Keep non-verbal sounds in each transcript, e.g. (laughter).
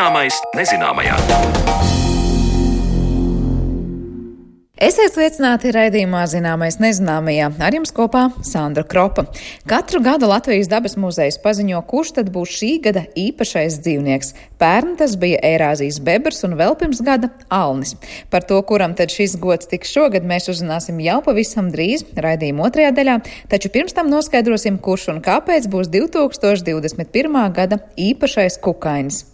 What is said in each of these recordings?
Zināmais nezināmajā. Esiet sveicināti raidījumā Zināmais nezināmajā. Ar jums kopā Sandra Kropa. Katru gadu Latvijas dabas muzejs paziņo, kurš tad būs šī gada īpašais dzīvnieks. Pērn tas bija Eirāzijas bebrs un vēl pirms gada Alnis. Par to, kuram tad šis gods tiks šogad, mēs uzzināsim jau pavisam drīz raidījuma otrajā daļā, taču pirms tam noskaidrosim, kurš un kāpēc būs 2021. gada īpašais kukainis.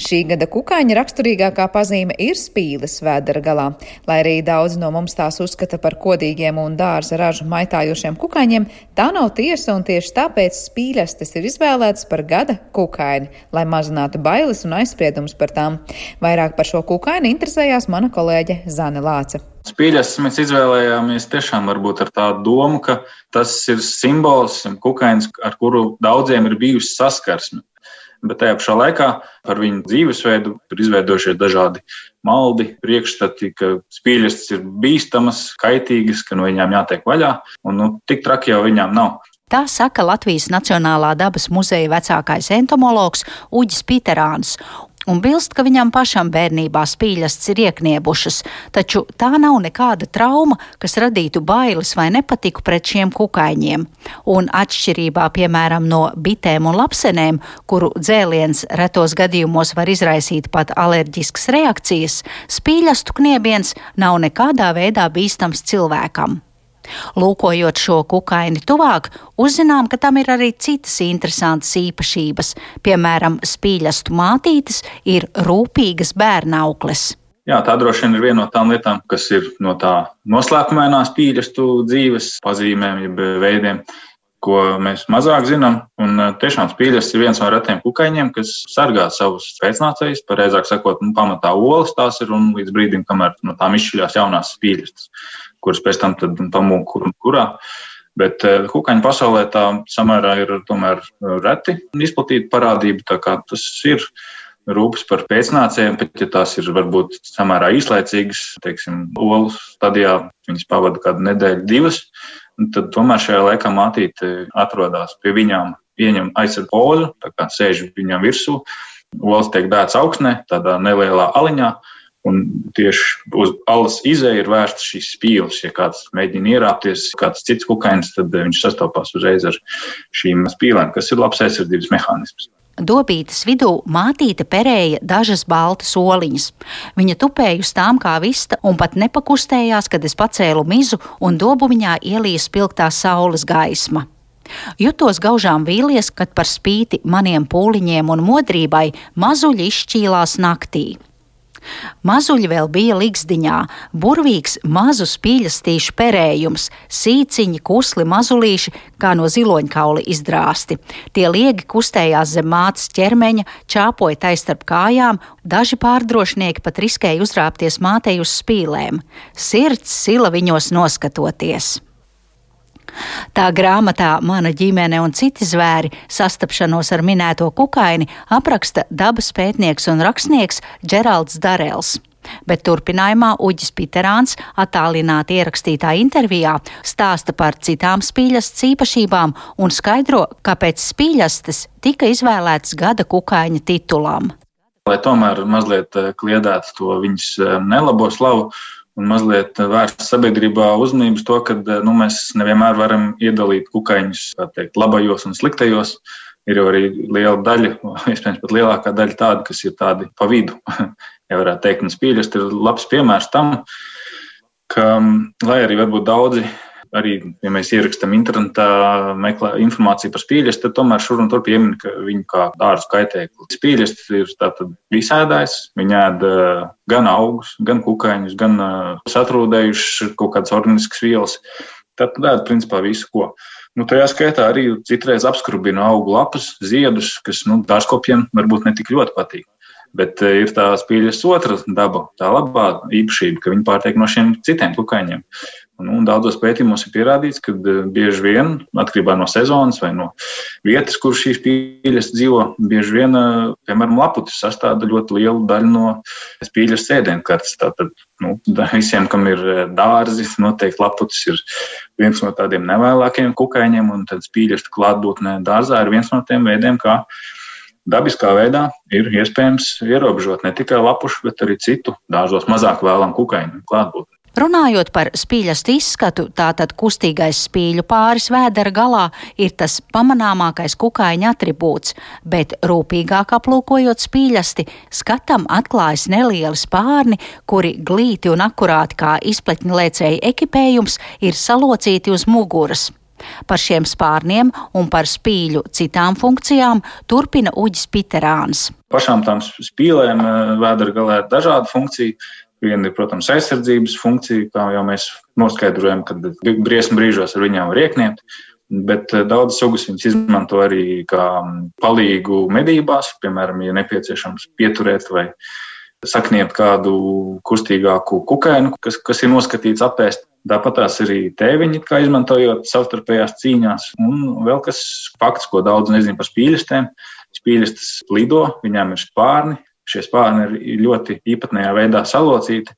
Šī gada kukaiņa raksturīgākā pazīme ir spīles vēdera galā. Lai arī daudz no mums tās uzskata par kodīgiem un dārza ražu maitājošiem kukaiņiem, tā nav tiesa un tieši tāpēc spīļastes ir izvēlētas par gada kukaini, lai mazinātu bailes un aizspriedumus par tām. Vairāk par šo kukaini interesējās mana kolēģe Zane Lāce. Spīļas mēs izvēlējāmies tiešām varbūt ar tādu domu, ka tas ir simbols, kukainis, ar kuru daudziem ir bijusi saskarsme bet tajā pašā laikā par viņu dzīvesveidu ir izveidojušies dažādi maldi, priekšstati, ka spīļas ir bīstamas, kaitīgas, ka no viņām jātiek vaļā, un nu, tik traki jau viņām nav. Tā saka Latvijas Nacionālā dabas muzeja vecākais entomologs Uģis Piterāns, un bilst, ka viņam pašam bērnībā spīļasts ir iekniebušas, taču tā nav nekāda trauma, kas radītu bailes vai nepatiku pret šiem kukaiņiem. Un atšķirībā, piemēram, no bitēm un lapsenēm, kuru dzēliens retos gadījumos var izraisīt pat alerģiskas reakcijas, spīļastu kniebiens nav nekādā veidā bīstams cilvēkam. Lūkojot šo kukaini tuvāk, uzzinām, ka tam ir arī citas interesantas īpašības. Piemēram, spīļastu mātītes ir rūpīgas bērnaukles. Jā, tā droši vien ir viena no tām lietām, kas ir no tā noslēpumainās pīļastu dzīves pazīmēm, jeb veidiem, ko mēs mazāk zinām. Un tiešām spīļas ir viens no retiem kukaiņiem, kas sargā savus pēcnācējus, pareizāk sakot, nu, pamatā olas tās ir un līdz brīdim, kamēr no tām izšķiļās jaunās spīļas kuras pēc tam pamūk kur un kurā. Bet kukaiņu pasaulē tā samērā ir tomēr reti izplatīta parādība. Tā kā tas ir rūpes par pēcnācējiem, bet ja tās ir varbūt samērā īslaicīgas, teiksim, olu stadijā, viņas pavada kādu nedēļu, divas, tad tomēr šajā laikā mātīte atrodas pie viņām, pieņem aizsardz oļu, tā kā sēž viņam virsū, olas tiek bēts augstnē, tādā nelielā aliņā, Un tieši uz alas izēja ir vērstas šīs spīles. Ja kāds mēģina ierāpties, kāds cits kukainis, tad viņš sastopās uzreiz ar šīm spīlēm, kas ir labs aizsardzības mehānisms. Dobītas vidū mātīte perēja dažas baltas oliņas. Viņa tupēja uz tām kā vista un pat nepakustējās, kad es pacēlu mizu un dobu viņā ielīja spilgtā saules gaisma. Jutos gaužām vīlies, kad par spīti maniem pūliņiem un modrībai mazuļi izšķīlās naktī. Mazuļi vēl bija ligzdiņā, burvīgs mazu spīļastīšu perējums, sīciņi, kusli mazulīši, kā no ziloņkauli izdrāsti. Tie liegi kustējās zem mātes ķermeņa, čāpoja taistarp kājām, daži pārdrošinieki pat riskēja uzrāpties mātei uz spīlēm. Sirds sila viņos noskatoties. Tā grāmatā Mana ģimene un citi zvēri sastapšanos ar minēto kukaini apraksta dabas pētnieks un rakstnieks Džeralds Darels. Bet turpinājumā Uģis Piterāns attālināti ierakstītā intervijā stāsta par citām spīļastas īpašībām un skaidro, kāpēc spīļastes tika izvēlētas gada kukaiņa titulam. Lai tomēr mazliet eh, kliedētu to viņas eh, nelabo slavu, un mazliet vērst sabiedrībā uzmanības to, ka nu, mēs nevienmēr varam iedalīt kukaiņus teikt, labajos un sliktajos. Ir jau arī liela daļa, (laughs) iespējams, pat lielākā daļa tāda, kas ir tādi pa vidu. (laughs) ja varētu teikt, un spīļas ir labs piemērs tam, ka, lai arī varbūt daudzi arī, ja mēs ierakstām internetā meklē informāciju par spīļus, tad tomēr šur un tur piemin, viņu kā dārzu kaitēkli. Spīļus ir tātad visēdājs, viņi ēd gan augus, gan kukaiņus, gan satrūdējušas kaut kādas organiskas vielas. Tad ēd principā visu, ko. Nu, tajā skaitā arī citreiz apskrubina augu lapas, ziedus, kas nu, dārzkopiem varbūt ne tik ļoti patīk. Bet ir tā spīļas otra daba, tā labā īpašība, ka viņi pārtiek no šiem citiem kukaiņiem. Nu, daudzos pētījumos ir pierādīts, ka eh, bieži vien, atkarībā no sezonas vai no vietas, kur šīs pīļas dzīvo, bieži vien, eh, piemēram, laputis sastāv ļoti lielu daļu no pīļas sēdienkartes. Tātad nu, visiem, kam ir eh, dārzi, noteikti laputis ir viens no tādiem nevēlākajiem kukaiņiem, un tad pīļas klātbūtnē dārzā ir viens no tiem veidiem, kā dabiskā veidā ir iespējams ierobežot ne tikai lapušu, bet arī citu dārzos mazāk vēlamu kukaiņu klātbūtni. Runājot par spīļastu izskatu, tātad kustīgais spīļu pāris vēdera galā ir tas pamanāmākais kukaiņa atribūts, bet rūpīgāk aplūkojot spīļasti, skatam atklājas nelieli spārni, kuri glīti un akurāti kā izpletņa lēcēja ekipējums ir salocīti uz muguras. Par šiem spārniem un par spīļu citām funkcijām turpina Uģis Piterāns. Pašām tām spīlēm eh, vēdera galā ir dažāda funkcija. Viena ir, protams, aizsardzības funkcija, kā jau mēs noskaidrojam, kad briesmu brīžos ar viņiem var iekniegt. Bet eh, daudz sugas viņas izmanto arī kā palīgu medībās, piemēram, ja nepieciešams pieturēt vai sakniet kādu kustīgāku kukainu, kas, kas ir noskatīts apēst. Tāpat tās arī tēviņi, kā izmantojot savstarpējās cīņās. Un vēl kas fakts, ko daudz nezinu par spīļistēm. Spīļistas lido, viņām ir spārni, Šie spārni ir ļoti īpatnējā veidā salocīti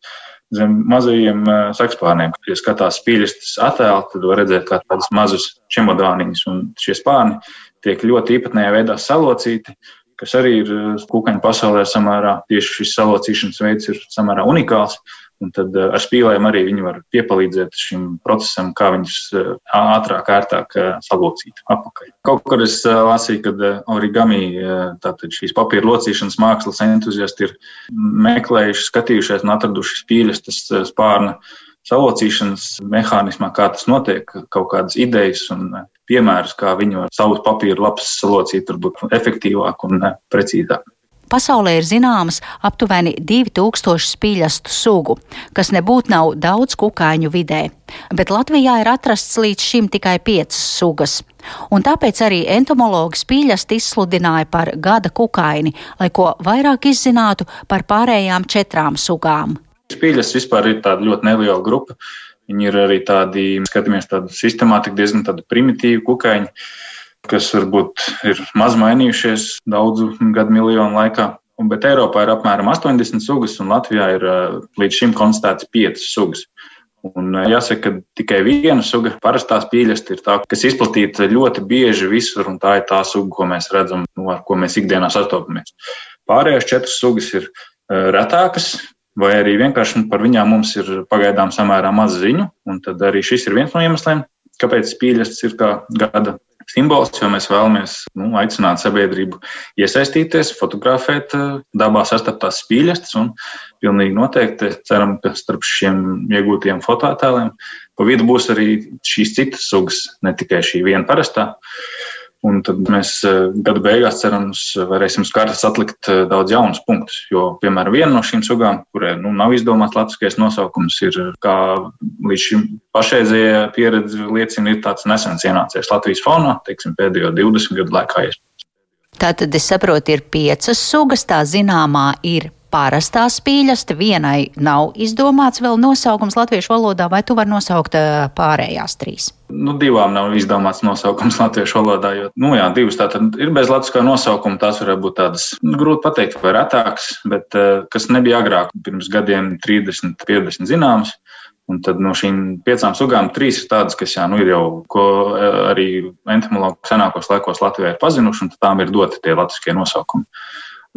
zem mazajiem eh, sakspārniem. Kad jūs skatās spīļistas attēlu, tad var redzēt kā tādus mazus čemodāniņus, un šie spārni tiek ļoti īpatnējā veidā salocīti, kas arī ir eh, kūkaņu pasaulē samērā, tieši šis salocīšanas veids ir samērā unikāls. Un tad eh, ar spīlēm arī viņi var piepalīdzēt šim procesam, kā viņus eh, ātrāk, ērtāk eh, salocīt atpakaļ. Kaut kur es lasīju, ka origami, tātad šīs papīra locīšanas mākslas entuziasti ir meklējuši, skatījušies un atraduši spīļas tas spārna salocīšanas mehānismā, kā tas notiek, kaut kādas idejas un piemērus, kā viņi var savus papīra lapas salocīt, varbūt efektīvāk un precīzāk. Pasaulē ir zināmas aptuveni 2000 spīļastu sugu, kas nebūtu nav daudz kukaiņu vidē, bet Latvijā ir atrasts līdz šim tikai piecas sugas. Un tāpēc arī entomologi spīļasti izsludināja par gada kukaini, lai ko vairāk izzinātu par pārējām četrām sugām. Spīļas vispār ir tāda ļoti neliela grupa. Viņi ir arī tādi, skatāmies, tādu sistemātiku, diezgan tādu primitīvu kukaiņu kas varbūt ir maz mainījušies daudzu gadu miljonu laikā. Bet Eiropā ir apmēram 80 sugas, un Latvijā ir līdz šim konstatēts 5 sugas. Un jāsaka, ka tikai viena suga, parastās pīļas, ir tā, kas izplatīta ļoti bieži visur, un tā ir tā suga, ko mēs redzam, nu, ar ko mēs ikdienā sastopamies. Pārējās četras sugas ir retākas, vai arī vienkārši par viņām mums ir pagaidām samērā maz ziņu, un tad arī šis ir viens no iemesliem, kāpēc pīļas ir kā gada simbols, jo mēs vēlamies nu, aicināt sabiedrību iesaistīties, fotografēt eh, dabā sastaptās spīļastes. Un pilnīgi noteikti ceram, ka starp šiem iegūtiem fototēliem pa vidu būs arī šīs citas sugas, ne tikai šī viena parastā. Un tad mēs eh, gada beigās cerams, varēsim uz kartes atlikt eh, daudz jaunus punktus. Jo, piemēram, viena no šīm sugām, kurai nu, nav izdomāts latviskais nosaukums, ir kā līdz šim pašreizējā pieredze liecina, ir tāds nesens ienācies Latvijas fonā, teiksim, pēdējo 20 gadu laikā. Tātad es saprotu, ir piecas sugas, tā zināmā ir parastā spīļasta, vienai nav izdomāts vēl nosaukums latviešu valodā, vai tu vari nosaukt pārējās trīs? Nu, divām nav izdomāts nosaukums latviešu valodā, jo, nu jā, divas tātad ir bez latviskā nosaukuma, tās varētu būt tādas, nu, grūti pateikt, vai retākas, bet kas nebija agrāk, pirms gadiem 30, 50 zināmas. Un tad no šīm piecām sugām trīs ir tādas, kas jā, nu, ir jau, ko arī entomologi senākos laikos Latvijā ir pazinuši, un tām ir doti tie latviskie nosaukumi.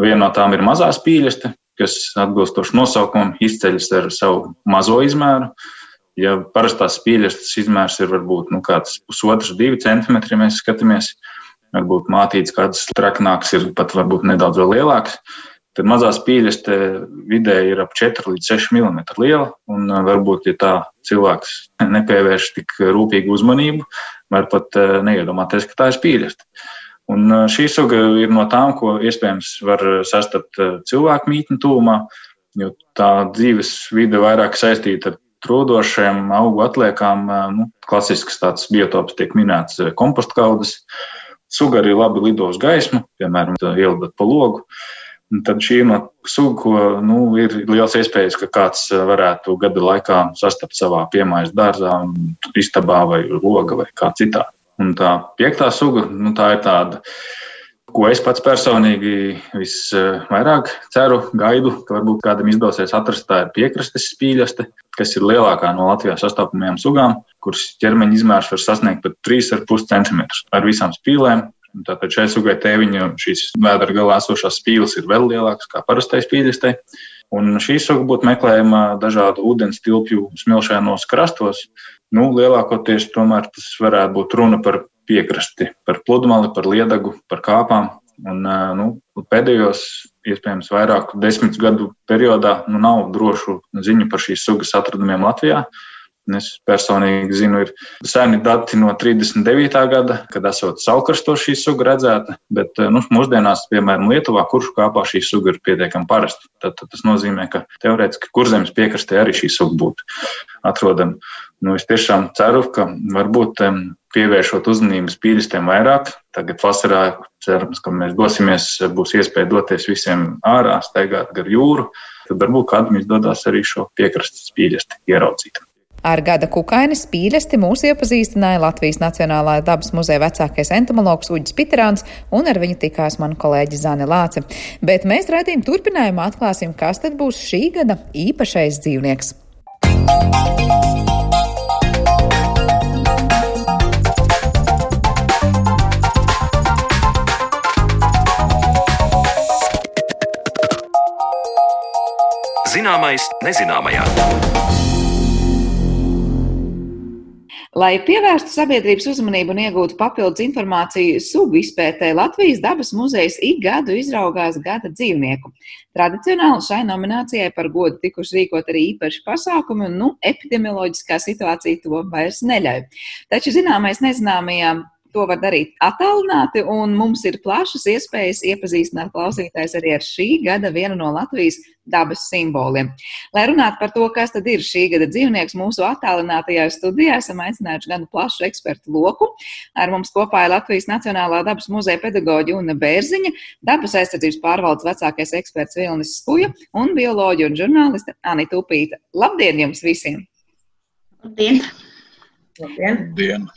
Viena no tām ir mazā spīļaste, kas atbilstoši nosaukumam izceļas ar savu mazo izmēru. Ja parastās spīļas izmērs ir varbūt nu, kāds pusotrs, divi centimetri, mēs skatāmies, varbūt mātīts kāds traknāks ir pat varbūt nedaudz lielāks, tad mazās spīļas vidēji ir ap 4 līdz 6 mm liela. Un varbūt, ja tā cilvēks nepievērš tik rūpīgu uzmanību, var pat neiedomāties, ka tā ir spīļas. Un šī suga ir no tām, ko iespējams var sastapt cilvēku mītņu tūmā, jo tā dzīves vide vairāk saistīta ar trūdošiem augu atliekām. Nu, klasisks tāds biotops tiek minēts kompostkaudas. Suga arī labi lido uz gaismu, piemēram, ielidot pa logu. Tad šī ir no suga, ko nu, ir liels iespējas, ka kāds varētu gada laikā sastapt savā piemājas dārzā, istabā vai loga vai kā citā. Un tā piektā suga, nu, tā ir tāda ko es pats personīgi visvairāk ceru, gaidu, ka varbūt kādam izdosies atrast, tā ir piekrastes spīļaste, kas ir lielākā no Latvijā sastopamajām sugām, kuras ķermeņa izmērs var sasniegt pat 3,5 cm ar visām spīlēm. Tātad šai sugai tēviņa šīs vēdera galā esošās spīles ir vēl lielākas kā parastai spīļastei. Un šī suga būtu meklējama dažādu ūdens tilpju smilšainos krastos. Nu, lielākoties tomēr tas varētu būt runa par piekrasti, par pludmali, par liedagu, par kāpām. Un, nu, pēdējos, iespējams, vairāku desmit gadu periodā nu, nav drošu ziņu par šīs sugas atradumiem Latvijā. Es personīgi zinu, ir seni dati no 39. gada, kad esot saulkrasto šī suga redzēta, bet nu, mūsdienās, piemēram, Lietuvā, kurš kāpā šī suga ir pietiekami parasta. Tad, tad tas nozīmē, ka teorētiski kurzemes piekrastē arī šī suga būtu atrodama. Nu, es tiešām ceru, ka varbūt pievēršot uzmanību spīdistiem vairāk. Tagad vasarā cerams, ka mēs dosimies, būs iespēja doties visiem ārā, staigāt gar jūru. Tad varbūt kādam izdodas arī šo piekrastes spīdisti ieraudzīt. Ar gada kukainas spīļesti mūs iepazīstināja Latvijas Nacionālā dabas muzeja vecākais entomologs Uģis Piterāns, un ar viņu tikās mana kolēģi Zane Lāce. Bet mēs raidījumu turpinājumā atklāsim, kas tad būs šī gada īpašais dzīvnieks. Zināmais nezināmajā. Lai pievērstu sabiedrības uzmanību un iegūtu papildus informāciju sugu izpētē, Latvijas dabas muzejs ik gadu izraugās gada dzīvnieku. Tradicionāli šai nominācijai par godu tikuši rīkot arī īpaši pasākumi, un nu, epidemioloģiskā situācija to vairs neļauj. Taču zināmais nezināmajā To var darīt attālināti, un mums ir plašas iespējas iepazīstināt klausītājs arī ar šī gada vienu no Latvijas dabas simboliem. Lai runātu par to, kas tad ir šī gada dzīvnieks, mūsu attālinātajā studijā esam aicinājuši gan plašu ekspertu loku. Ar mums kopā ir Latvijas Nacionālā dabas muzeja pedagoģa Una Bērziņa, dabas aizsardzības pārvaldes vecākais eksperts Vilnis Skuja un bioloģija un žurnāliste Anita Upīta. Labdien jums visiem! Labdien! Labdien! Labdien.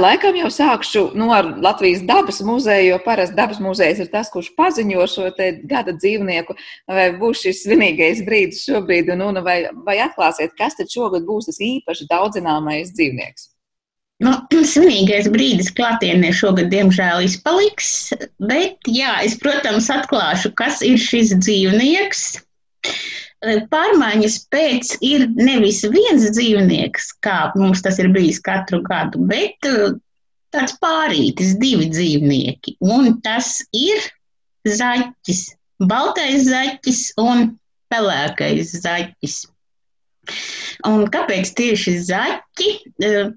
Laikam jau sākšu nu, ar Latvijas dabas muzeju, jo parasti dabas muzejs ir tas, kurš paziņo šo gada dzīvnieku. Vai būs šis svinīgais brīdis šobrīd, un, un vai, vai atklāsiet, kas tad šogad būs tas īpaši daudzināmais dzīvnieks? Nu, (clears throat) svinīgais brīdis klātienē šogad, diemžēl, izpaliks. Bet, jā, es, protams, atklāšu, kas ir šis dzīvnieks. Pārmaiņas pēc ir nevis viens dzīvnieks, kā mums tas ir bijis katru gadu, bet eh, tāds pārītis, divi dzīvnieki. Un tas ir zaķis, baltais zaķis un pelēkais zaķis. Un kāpēc tieši zaķi? Eh,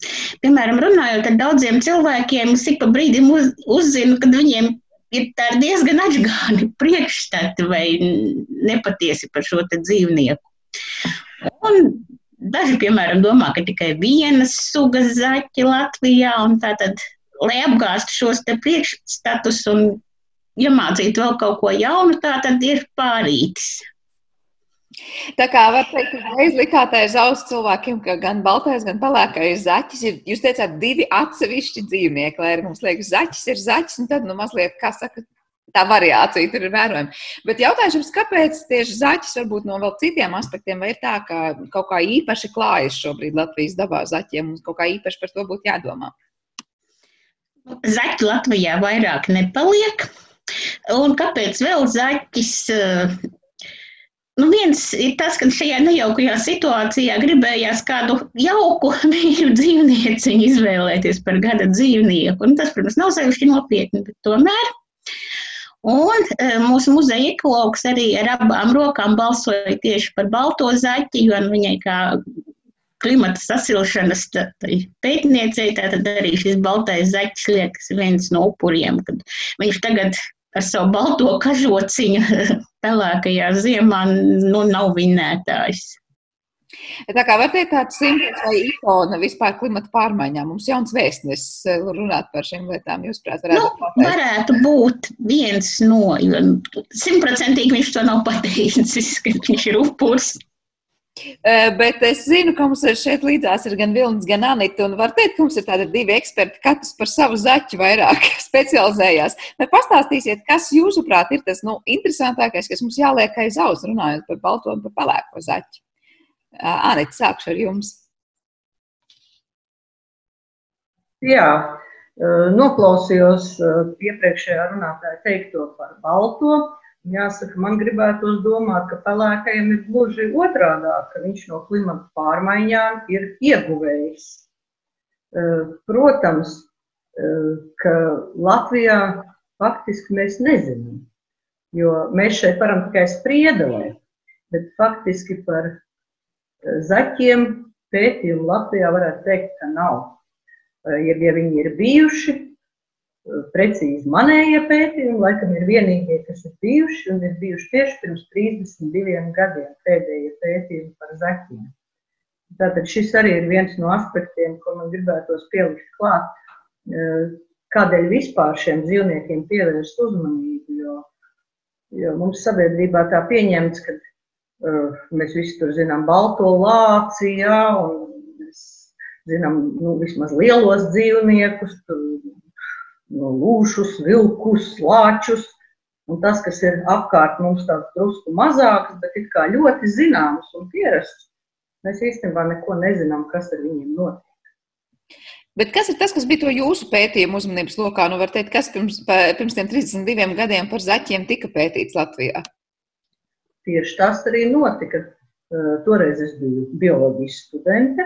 piemēram, runājot ar daudziem cilvēkiem, es ik pa brīdim uz, uzzinu, kad viņiem ir diezgan atgāni (laughs) priekšstati vai nepatiesi par šo dzīvnieku. Un daži, piemēram, domā, ka tikai vienas sugas zaķi Latvijā, un tātad, lai apgāstu šos priekšstatus un iemācītu vēl kaut ko jaunu, tā tad ir pārītis. Tā kā var teikt, ka reiz likāt aiz auss cilvēkiem, ka gan baltais, gan pelēkais zaķis ir, jūs teicāt, divi atsevišķi dzīvnieki, lai arī mums liekas, zaķis ir zaķis, un tad, nu, mazliet, kā saka, tā variācija tur ir vērojama. Bet jautājums, kāpēc tieši zaķis varbūt no vēl citiem aspektiem, vai ir tā, ka kaut kā īpaši klājas šobrīd Latvijas dabā zaķiem, mums kaut kā īpaši par to būtu jādomā? Zaķi Latvijā vairāk nepaliek. Un kāpēc vēl zaķis Nu, viens ir tas, ka šajā nejaukajā situācijā gribējās kādu jauku (laughs) mīļu dzīvnieciņu izvēlēties par gada dzīvnieku. Un tas, protams, nav sevišķi nopietni, bet tomēr. Un e, mūsu muzeja ekologs arī ar abām rokām balsoja tieši par balto zaķi, jo viņai kā klimata sasilšanas pētniecei, tātad arī šis baltais zaķis liekas viens no upuriem, kad viņš tagad ar savu balto kažociņu (laughs) pelēkajā ziemā nu, nav vinētājs. Tā kā var teikt, tāds simboliks vai ikona vispār klimata pārmaiņām. Mums jauns vēstnesis eh, runāt par šīm lietām, jūs prāt, varētu nu, pateikt? Varētu būt viens no, jo simtprocentīgi viņš to nav pateicis, (laughs) ka viņš ir upurs. Bet es zinu, ka mums šeit līdzās ir gan Vilnis, gan Anita. Un var teikt, ka mums ir tādi divi eksperti, katrs par savu zaķu vairāk (laughs) specializējās. Bet pastāstīsiet, kas jūsuprāt ir tas nu, interesantākais, kas mums jāliek aiz auss, runājot par balto un par pelēko zaķu. Anita, sākšu ar jums. Jā, noklausījos iepriekšējā runātāja teikto par balto. Jāsaka, man gribētos domāt, ka pelēkajam ir gluži otrādi, ka viņš no klimata pārmaiņām ir ieguvējis. Protams, ka Latvijā faktiski mēs nezinām, jo mēs šeit varam tikai spriedelēt, bet faktiski par zaķiem pētījumu Latvijā varētu teikt, ka nav. Ja, ja viņi ir bijuši, precīzi manējie pētījumi, laikam ir vienīgie, kas ir bijuši, un ir bijuši tieši pirms 32 gadiem pēdējie pētījumi par zaķiem. Tātad šis arī ir viens no aspektiem, ko man gribētos pielikt klāt, kādēļ vispār šiem dzīvniekiem pievērst uzmanību, jo, jo mums sabiedrībā tā pieņemts, ka Mēs visi tur zinām balto lāci, jā, un mēs zinām nu, vismaz lielos dzīvniekus, tur, nu, lūšus, vilkus, lāčus. Un tas, kas ir apkārt mums tāds drusku mazāks, bet it kā ļoti zināms un pierasts, mēs īstenībā neko nezinām, kas ar viņiem notiek. Bet kas ir tas, kas bija to jūsu pētījumu uzmanības lokā? Nu, var teikt, kas pirms, pirms tiem 32 gadiem par zaķiem tika pētīts Latvijā? tieši tas arī notika. Toreiz es biju bioloģijas studente,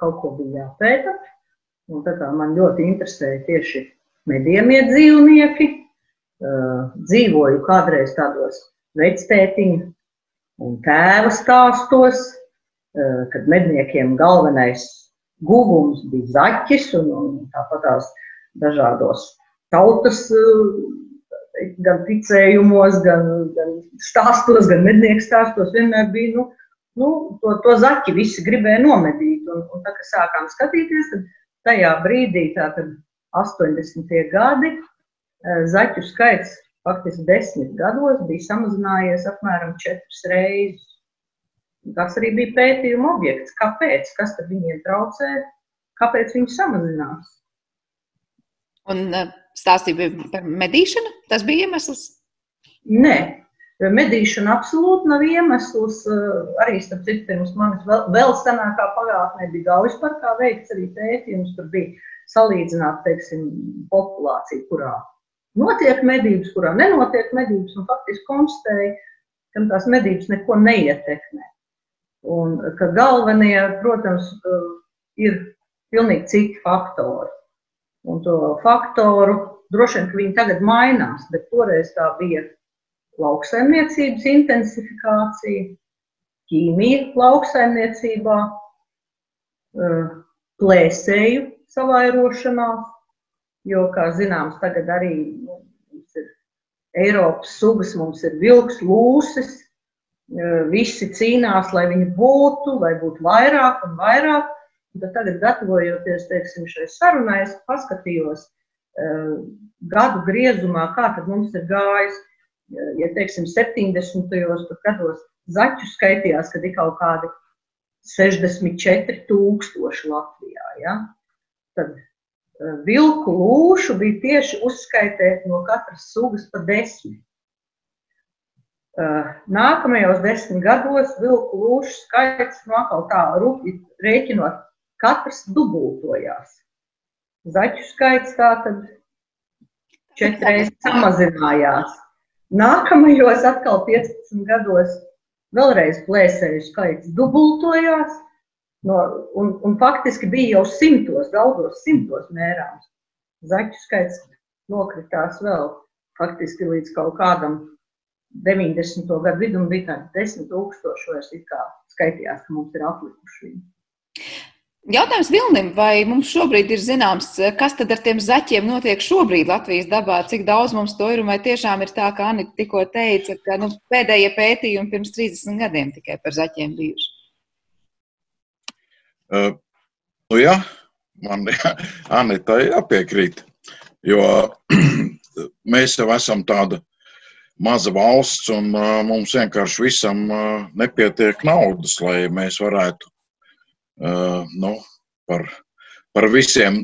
kaut ko bija jāpēta. Un tā kā man ļoti interesēja tieši medījumie dzīvnieki, dzīvoju kādreiz tādos vectētiņu un tēva stāstos, kad medniekiem galvenais guvums bija zaķis un, un tāpat tās dažādos tautas gan ticējumos, gan, gan stāstos, gan mednieku stāstos vienmēr bija, nu, nu to, to zaķi visi gribēja nomedīt. Un, un tā, kad sākām skatīties, tad tajā brīdī, tātad 80. gadi, eh, zaķu skaits faktiski desmit gados bija samazinājies apmēram četras reizes. Tas arī bija pētījuma objekts. Kāpēc? Kas tad viņiem traucē? Kāpēc viņi samazinās? Un uh, stāstīja par medīšanu. Tas bija iemesls? Nē, medīšana absolūti nav iemesls. Arī starp citu, pirms manis vēl, vēl senākā pagātnē bija Gaujas parkā veikts arī pētījums. Tur bija salīdzināt, teiksim, populāciju, kurā notiek medības, kurā nenotiek medības, un faktiski konstatēja, ka tās medības neko neietekmē. Un ka galvenie, protams, ir pilnīgi citi faktori. Un to faktoru droši vien, ka viņi tagad mainās, bet toreiz tā bija lauksaimniecības intensifikācija, ķīmija lauksaimniecībā, eh, plēsēju savairošanās, jo, kā zināms, tagad arī nu, mums ir Eiropas sugas, mums ir vilks, lūsis, eh, visi cīnās, lai viņi būtu, lai būtu vairāk un vairāk. Bet tagad, gatavojoties teiksim, šai sarunai, es paskatījos uh, gadu griezumā, kā mums ir gājis. Ja teiksim, 70. gados zaķu skaitījās, kad ir kaut kādi 64,000 Latvijā. Ja? Tad uh, vilku lūšu bija tieši uzskaitēti no katras sugas pa desmit. Uh, nākamajos desmit gados vilku lūšu skaits no atkal tā rupji rēķinot katrs dubultojās. Zaķu skaits tātad četreiz samazinājās. Nākamajos atkal 15 gados vēlreiz plēsēju skaits dubultojās, no, un, un faktiski bija jau simtos, daudzos simtos mērāms. Zaķu skaits nokritās vēl faktiski līdz kaut kādam 90. gadu vidum bija tādi 10 tūkstoši vairs it kā skaitījās, ka mums ir atlikuši. Jautājums Vilnim, vai mums šobrīd ir zināms, kas tad ar tiem zaķiem notiek šobrīd Latvijas dabā, cik daudz mums to ir, un vai tiešām ir tā, kā Anita tikko teica, ka nu, pēdējie pētījumi pirms 30 gadiem tikai par zaķiem bijuši? Nu, jā, man (laughs) Anita jāpiekrīt, jo (clears throat) mēs jau esam tāda maza valsts, un uh, mums vienkārši visam uh, nepietiek naudas, lai mēs varētu uh, nu, par, par visiem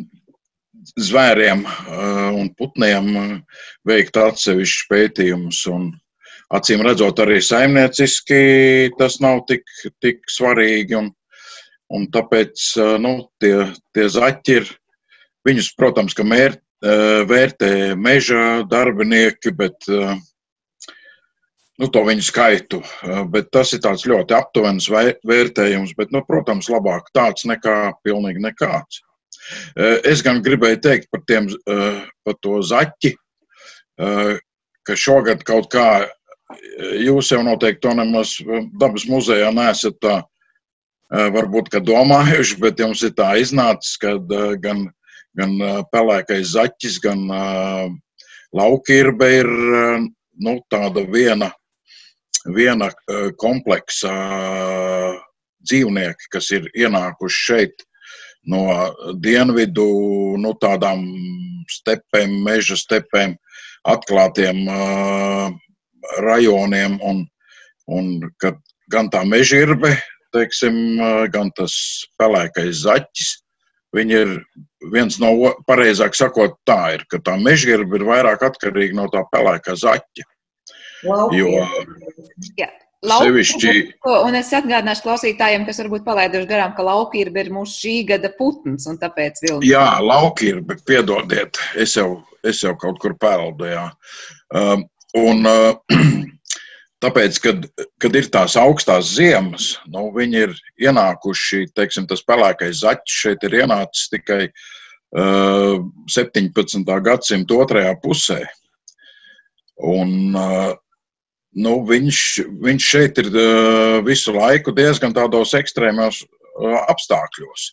zvēriem uh, un putniem uh, veikt atsevišķus pētījumus. Acīm redzot, arī saimnieciski tas nav tik, tik svarīgi. Un, un tāpēc nu, tie, tie zaķi ir, viņus, protams, ka mēr, vērtē meža darbinieki, bet nu, to viņu skaitu. Bet tas ir ļoti aptuvens vērtējums, bet, nu, protams, labāk tāds nekā pilnīgi nekāds. Es gan gribēju teikt par, tiem, par to zaķi, ka šogad kaut kā, jūs jau noteikti to nemaz dabas muzejā nesat tā, varbūt, ka domājuši, bet jums ir tā iznācis, ka gan, gan pelēkais zaķis, gan laukirbe ir nu, tāda viena viena eh, kompleksa eh, dzīvnieki, kas ir ienākuši šeit no dienvidu, nu, tādām stepēm, meža stepēm, atklātiem uh, rajoniem, un, un kad gan tā mežirbe, teiksim, gan tas pelēkais zaķis, viņi ir viens no, pareizāk sakot, tā ir, ka tā mežirbe ir vairāk atkarīga no tā pelēkā zaķa. Jo Jā. Sevišķi... Un es atgādināšu klausītājiem, kas varbūt palaiduši garām, ka laukīrba ir mūsu šī gada putns, un tāpēc vilni. Jā, laukīrba, piedodiet, es jau, es jau kaut kur peldu, jā. Um, un uh, (clears throat) tāpēc, kad, kad ir tās augstās ziemas, nu, viņi ir ienākuši, teiksim, tas pelēkais zaķis šeit ir ienācis tikai uh, 17. gadsimta otrajā pusē. Un, uh, nu, viņš, viņš šeit ir visu laiku diezgan tādos ekstrēmos apstākļos.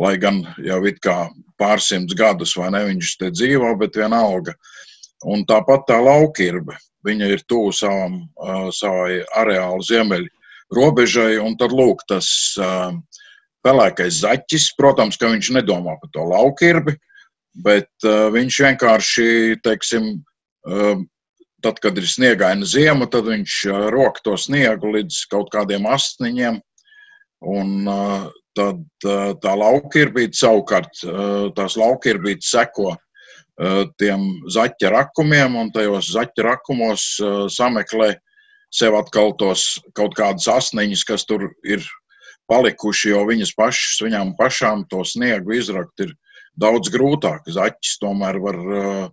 Lai gan jau it kā pārsimts gadus vai ne viņš te dzīvo, bet vienalga. Un tāpat tā laukirbe. Viņa ir tuvu savam, savai areāla ziemeļu robežai, un tad lūk tas pelēkais zaķis. Protams, ka viņš nedomā par to laukirbi, bet viņš vienkārši, teiksim, tad, kad ir sniegaina ziema, tad viņš rok to sniegu līdz kaut kādiem astniņiem. Un tad tā laukirbīte savukārt, tās laukirbīte seko tiem zaķa rakumiem, un tajos zaķa rakumos sameklē sev atkal tos kaut kādas asniņas, kas tur ir palikuši, jo viņas pašas, viņām pašām to sniegu izrakt ir daudz grūtāk. Zaķis tomēr var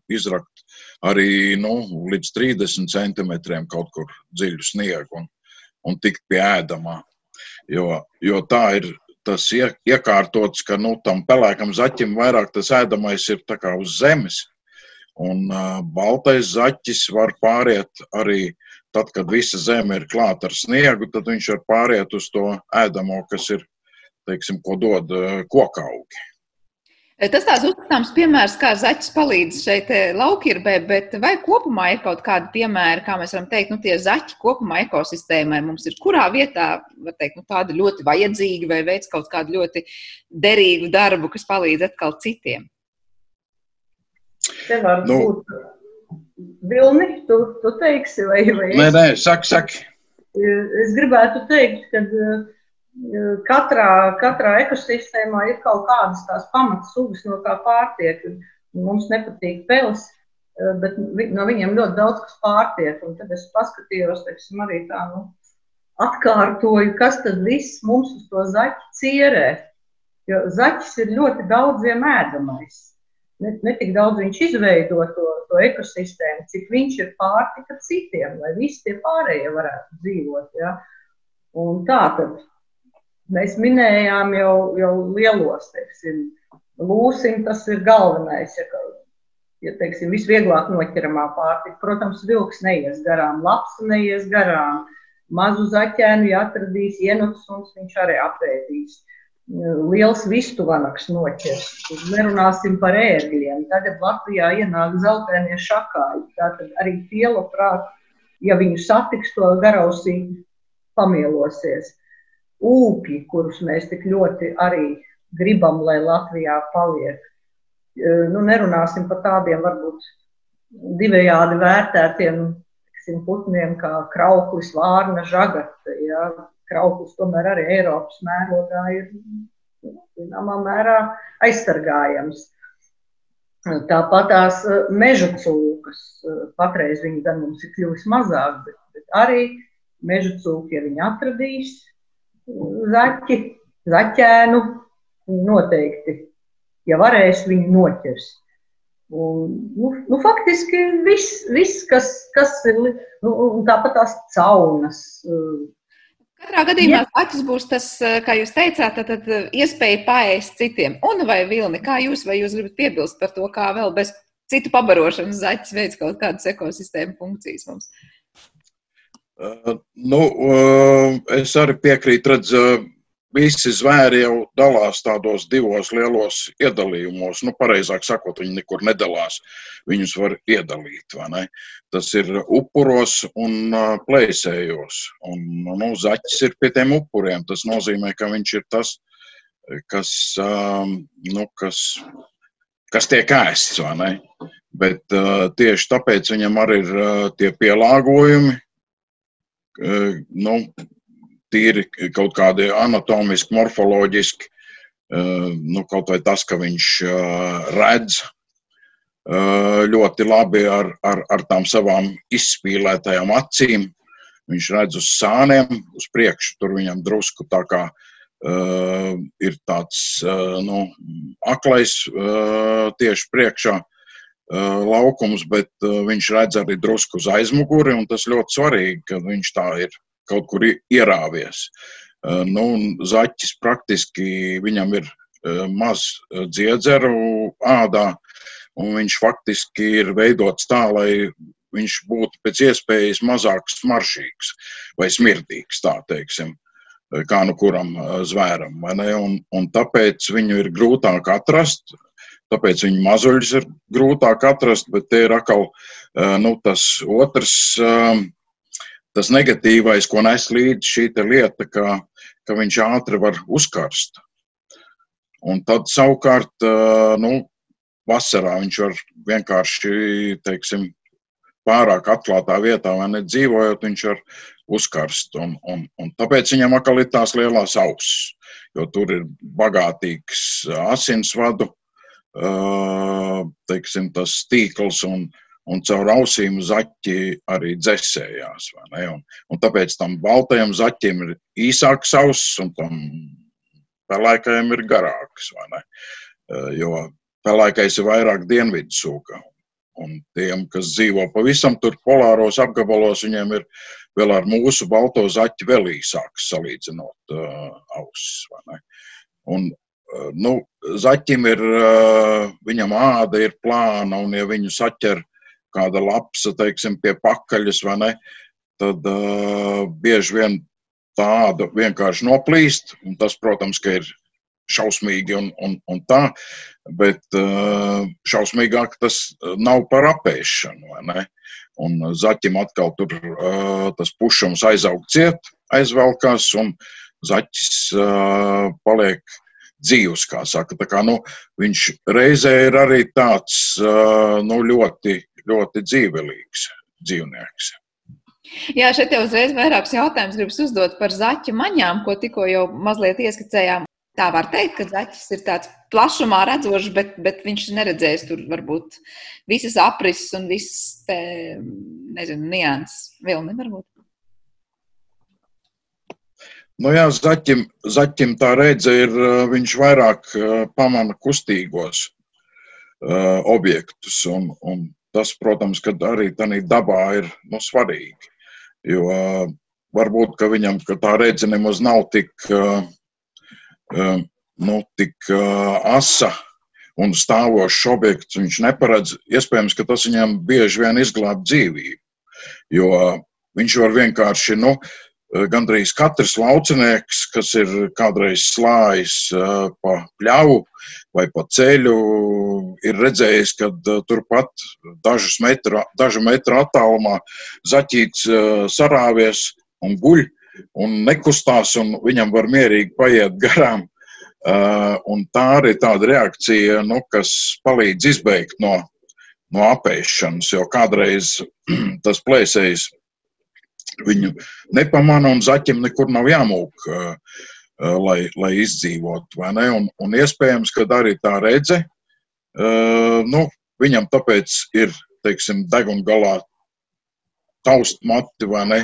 izrakt arī nu, līdz 30 centimetriem kaut kur dziļu sniegu un, un tikt pie ēdamā. Jo, jo tā ir tas iekārtots, ka nu, tam pelēkam zaķim vairāk tas ēdamais ir uz zemes. Un uh, baltais zaķis var pāriet arī tad, kad visa zeme ir klāta ar sniegu, tad viņš var pāriet uz to ēdamo, kas ir, teiksim, ko dod uh, kokaugi. Tas tāds uzskatāms piemērs, kā zaķis palīdz šeit eh, laukirbē, bet vai kopumā ir kaut kādi piemēri, kā mēs varam teikt, nu tie zaķi kopumā ekosistēmai mums ir kurā vietā, var teikt, nu tādi ļoti vajadzīgi vai veids kaut kādu ļoti derīgu darbu, kas palīdz atkal citiem? Te var nu, būt vilni, tu, tu teiksi, vai, vai es? Nē, nē, saki, saki. Es gribētu teikt, ka uh, katrā, katrā ekosistēmā ir kaut kādas tās pamatsugas, no kā pārtiek. Mums nepatīk peles, eh, bet no viņiem ļoti daudz kas pārtiek. Un tad es paskatījos, teiksim, arī tā, nu, atkārtoju, kas tad viss mums uz to zaķi cierē. Jo zaķis ir ļoti daudziem ēdamais. Ne, ne tik daudz viņš izveido to, to ekosistēmu, cik viņš ir pārtika citiem, lai visi tie pārējie varētu dzīvot. Ja? Un tā tad Mēs minējām jau, jau lielos, teiksim, lūsim, tas ir galvenais. Ja, ja teiksim, visvieglāk noķeramā pārtika. Protams, vilks neies garām, laps neies garām, mazu zaķēnu, ja atradīs ienuts, un viņš arī apēdīs. Liels vistuvanaks noķers. Nerunāsim par ērgļiem. Tagad Latvijā ienāk zeltainie šakāji. Tātad arī tie labprāt, ja viņu satiks to garausī, pamielosies. Ūpji, kurus mēs tik ļoti arī gribam, lai Latvijā paliek. Nu, nerunāsim par tādiem varbūt divējādi vērtētiem tiksim, putniem kā krauklis, vārna, žagata. Ja? Krauklis tomēr arī Eiropas mērogā ir zināmā mērā aizsargājams. Tāpat tās meža cūkas, patreiz viņi gan mums ir kļuvis mazāk, bet, bet arī meža cūki, ja viņi atradīs zaķi, zaķēnu, noteikti, ja varēs, viņi noķers. Un, nu, nu, faktiski viss, vis, kas, kas ir, nu, tāpat tās caunas, Katrā gadījumā acis būs tas, eh, kā jūs teicāt, tad, tad eh, iespēja paēst citiem. Un vai vilni, kā jūs, vai jūs gribat piebilst par to, kā vēl bez citu pabarošanas zaķis veids kaut kādas ekosistēmu funkcijas mums? Uh, nu, es arī piekrītu, redz, visi zvēri jau dalās tādos divos lielos iedalījumos. Nu, pareizāk sakot, viņi nekur nedalās. Viņus var iedalīt. Tas ir upuros un plēsējos. Un, nu, zaķis ir pie tiem upuriem. Tas nozīmē, ka viņš ir tas, kas, nu, kas, kas tiek ēsts. Bet tieši tāpēc viņam arī ir tie pielāgojumi. Nu, tīri kaut kādi anatomiski, morfoloģiski, nu, kaut vai tas, ka viņš redz ļoti labi ar, ar, ar tām savām izspīlētajām acīm. Viņš redz uz sāniem, uz priekšu, tur viņam drusku tā kā uh, ir tāds uh, nu, aklais uh, tieši priekšā uh, laukums, bet uh, viņš redz arī drusku uz aizmuguri, un tas ļoti svarīgi, ka viņš tā ir kaut kur ierāvies. Eh, nu, zaķis praktiski viņam ir eh, maz eh, dziedzeru ādā, un viņš faktiski ir veidots tā, lai viņš būtu pēc iespējas mazāk smaržīgs vai smirdīgs, tā teiksim, kā nu kuram zvēram. Un, un tāpēc viņu ir grūtāk atrast, tāpēc viņu mazuļus ir grūtāk atrast, bet te ir atkal nu, tas otrs tas negatīvais, ko nes līdzi šī lieta, ka, ka viņš ātri var uzkarst. Un tad savukārt, nu, vasarā viņš var vienkārši, teiksim, pārāk atklātā vietā vai nedzīvojot, viņš var uzkarst. Un, un, un tāpēc viņam atkal ir tās lielās ausis, jo tur ir bagātīgs asinsvadu, teiksim, tas tīkls un, un caur ausīm zaķi arī dzēsējās. Un, un tāpēc tam baltajam zaķim ir īsāks auss, un tam pelēkajam ir garāks. Jo pelēkais ir vairāk dienvidu sūkā. Un tiem, kas dzīvo pavisam tur polāros apgabalos, viņiem ir vēl ar mūsu balto zaķi vēl īsāks salīdzinot uh, ausis. Un, nu, zaķim ir, uh, viņam āda ir plāna, un ja viņu saķer kāda lapsa, teiksim, pie pakaļas, vai ne, tad uh, bieži vien tāda vienkārši noplīst, un tas, protams, ka ir šausmīgi un, un, un tā, bet uh, šausmīgāk tas nav par apēšanu, vai ne? Un zaķim atkal tur uh, tas pušums aizaug ciet, aizvelkās, un zaķis paliek dzīvs, kā saka. Tā kā, nu, viņš reizē ir arī tāds nu, ļoti ļoti dzīvelīgs dzīvnieks. Jā, šeit jau uzreiz vairākus jautājumus gribas uzdot par zaķu maņām, ko tikko jau mazliet ieskicējām. Tā var teikt, ka zaķis ir tāds plašumā redzošs, bet, bet viņš neredzēs tur varbūt visas aprises un visas, te, nezinu, nianses. Vilni varbūt. Nu jā, zaķim, zaķim tā redze ir, viņš vairāk pamana kustīgos uh, objektus. Un, un tas, protams, arī tādā dabā ir nu, svarīgi. Jo varbūt ka viņam ka tā redzes nemaz nav tik, nu, tik asa un stāvošs objekts. Viņš neparedz, iespējams, ka tas viņam bieži vien izglāb dzīvību. Jo viņš var vienkārši nu, Eh, gandrīz katrs laucinieks, kas ir kādreiz slājis eh, pa pļauju vai pa ceļu, ir redzējis, ka eh, turpat metru, dažu metru attālumā zaķīts sarāvies un guļ. un nekustās, un viņam var mierīgi paiet garām. Un tā arī tāda reakcija, nu, kas palīdz izbeigt no, no apēšanas, jo kādreiz (clears throat) tas plēsējs viņu nepamanā un zaķim nekur nav jāmūk, uh, uh, lai, lai izdzīvotu. Un, un iespējams, ka arī tā redze, nu, viņam tāpēc ir, teiksim, deguna galā taust mati vai ne,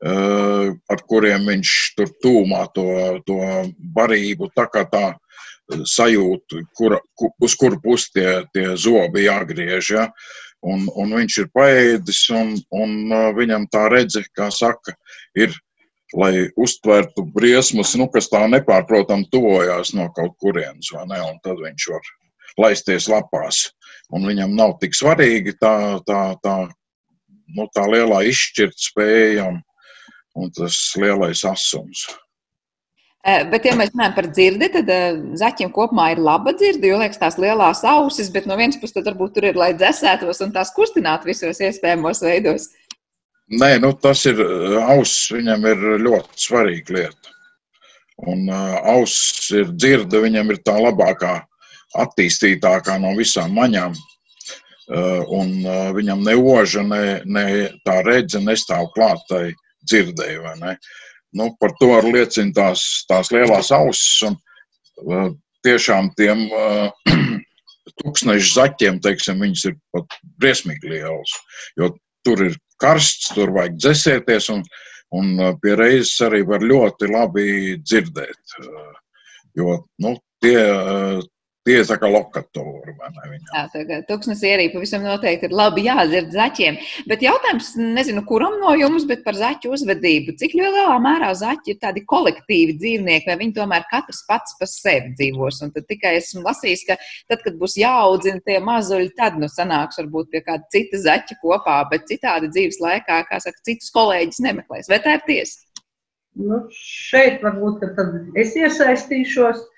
ar kuriem viņš tur tūmā to, to barību, tā kā tā sajūta, kur, uz kuru pusi tie, tie zobi jāgriež. Ja? Un, un viņš ir paēdis, un, un eh, viņam tā redze, kā saka, ir, lai uztvertu briesmas, nu, kas tā nepārprotam tuvojās no kaut kurienes, vai ne? Un tad viņš var laisties lapās. Un viņam nav tik svarīgi tā, tā, tā nu, tā lielā izšķirtspēja un, un tas lielais asums. Bet, ja mēs runājam par dzirdi, tad zaķiem kopumā ir laba dzirde, jo liekas tās lielās ausis, bet no vienas puses varbūt tur ir, lai dzēsētos un tās kustinātu visos iespējamos veidos. Nē, nu, tas ir auss, viņam ir ļoti svarīga lieta. Un uh, auss ir dzirde, viņam ir tā labākā, attīstītākā no visām maņām. Eh, un eh, viņam ne oža, ne, ne tā redze nestāv klātai dzirdēji. Ne? Nu, par to liecina tās, tās lielās ausis. Un, eh, tiešām tiem (clears throat) tūkstošu zaķiem, teiksim, viņas ir pat briesmīgi lielas. Jo tur ir karsts, tur vajag dzēsēties, un, un pie reizes arī var ļoti labi dzirdēt. Jo nu, tie, Tie ir tā kā lokatori. Jā, tā tūkstnesī arī pavisam noteikti ir labi jādzird zaķiem. Bet jautājums, nezinu, kuram no jums, bet par zaķu uzvedību. Cik lielā mērā zaķi ir tādi kolektīvi dzīvnieki, vai viņi tomēr katrs pats pa sevi dzīvos? Un tad tikai esmu lasījis, ka tad, kad būs jāaudzina tie mazuļi, tad nu sanāks varbūt pie kāda cita zaķa kopā, bet citādi dzīves laikā, kā saka, citus kolēģis nemeklēs. Vai tā ir tiesa? Nu, šeit varbūt es iesaistīšos.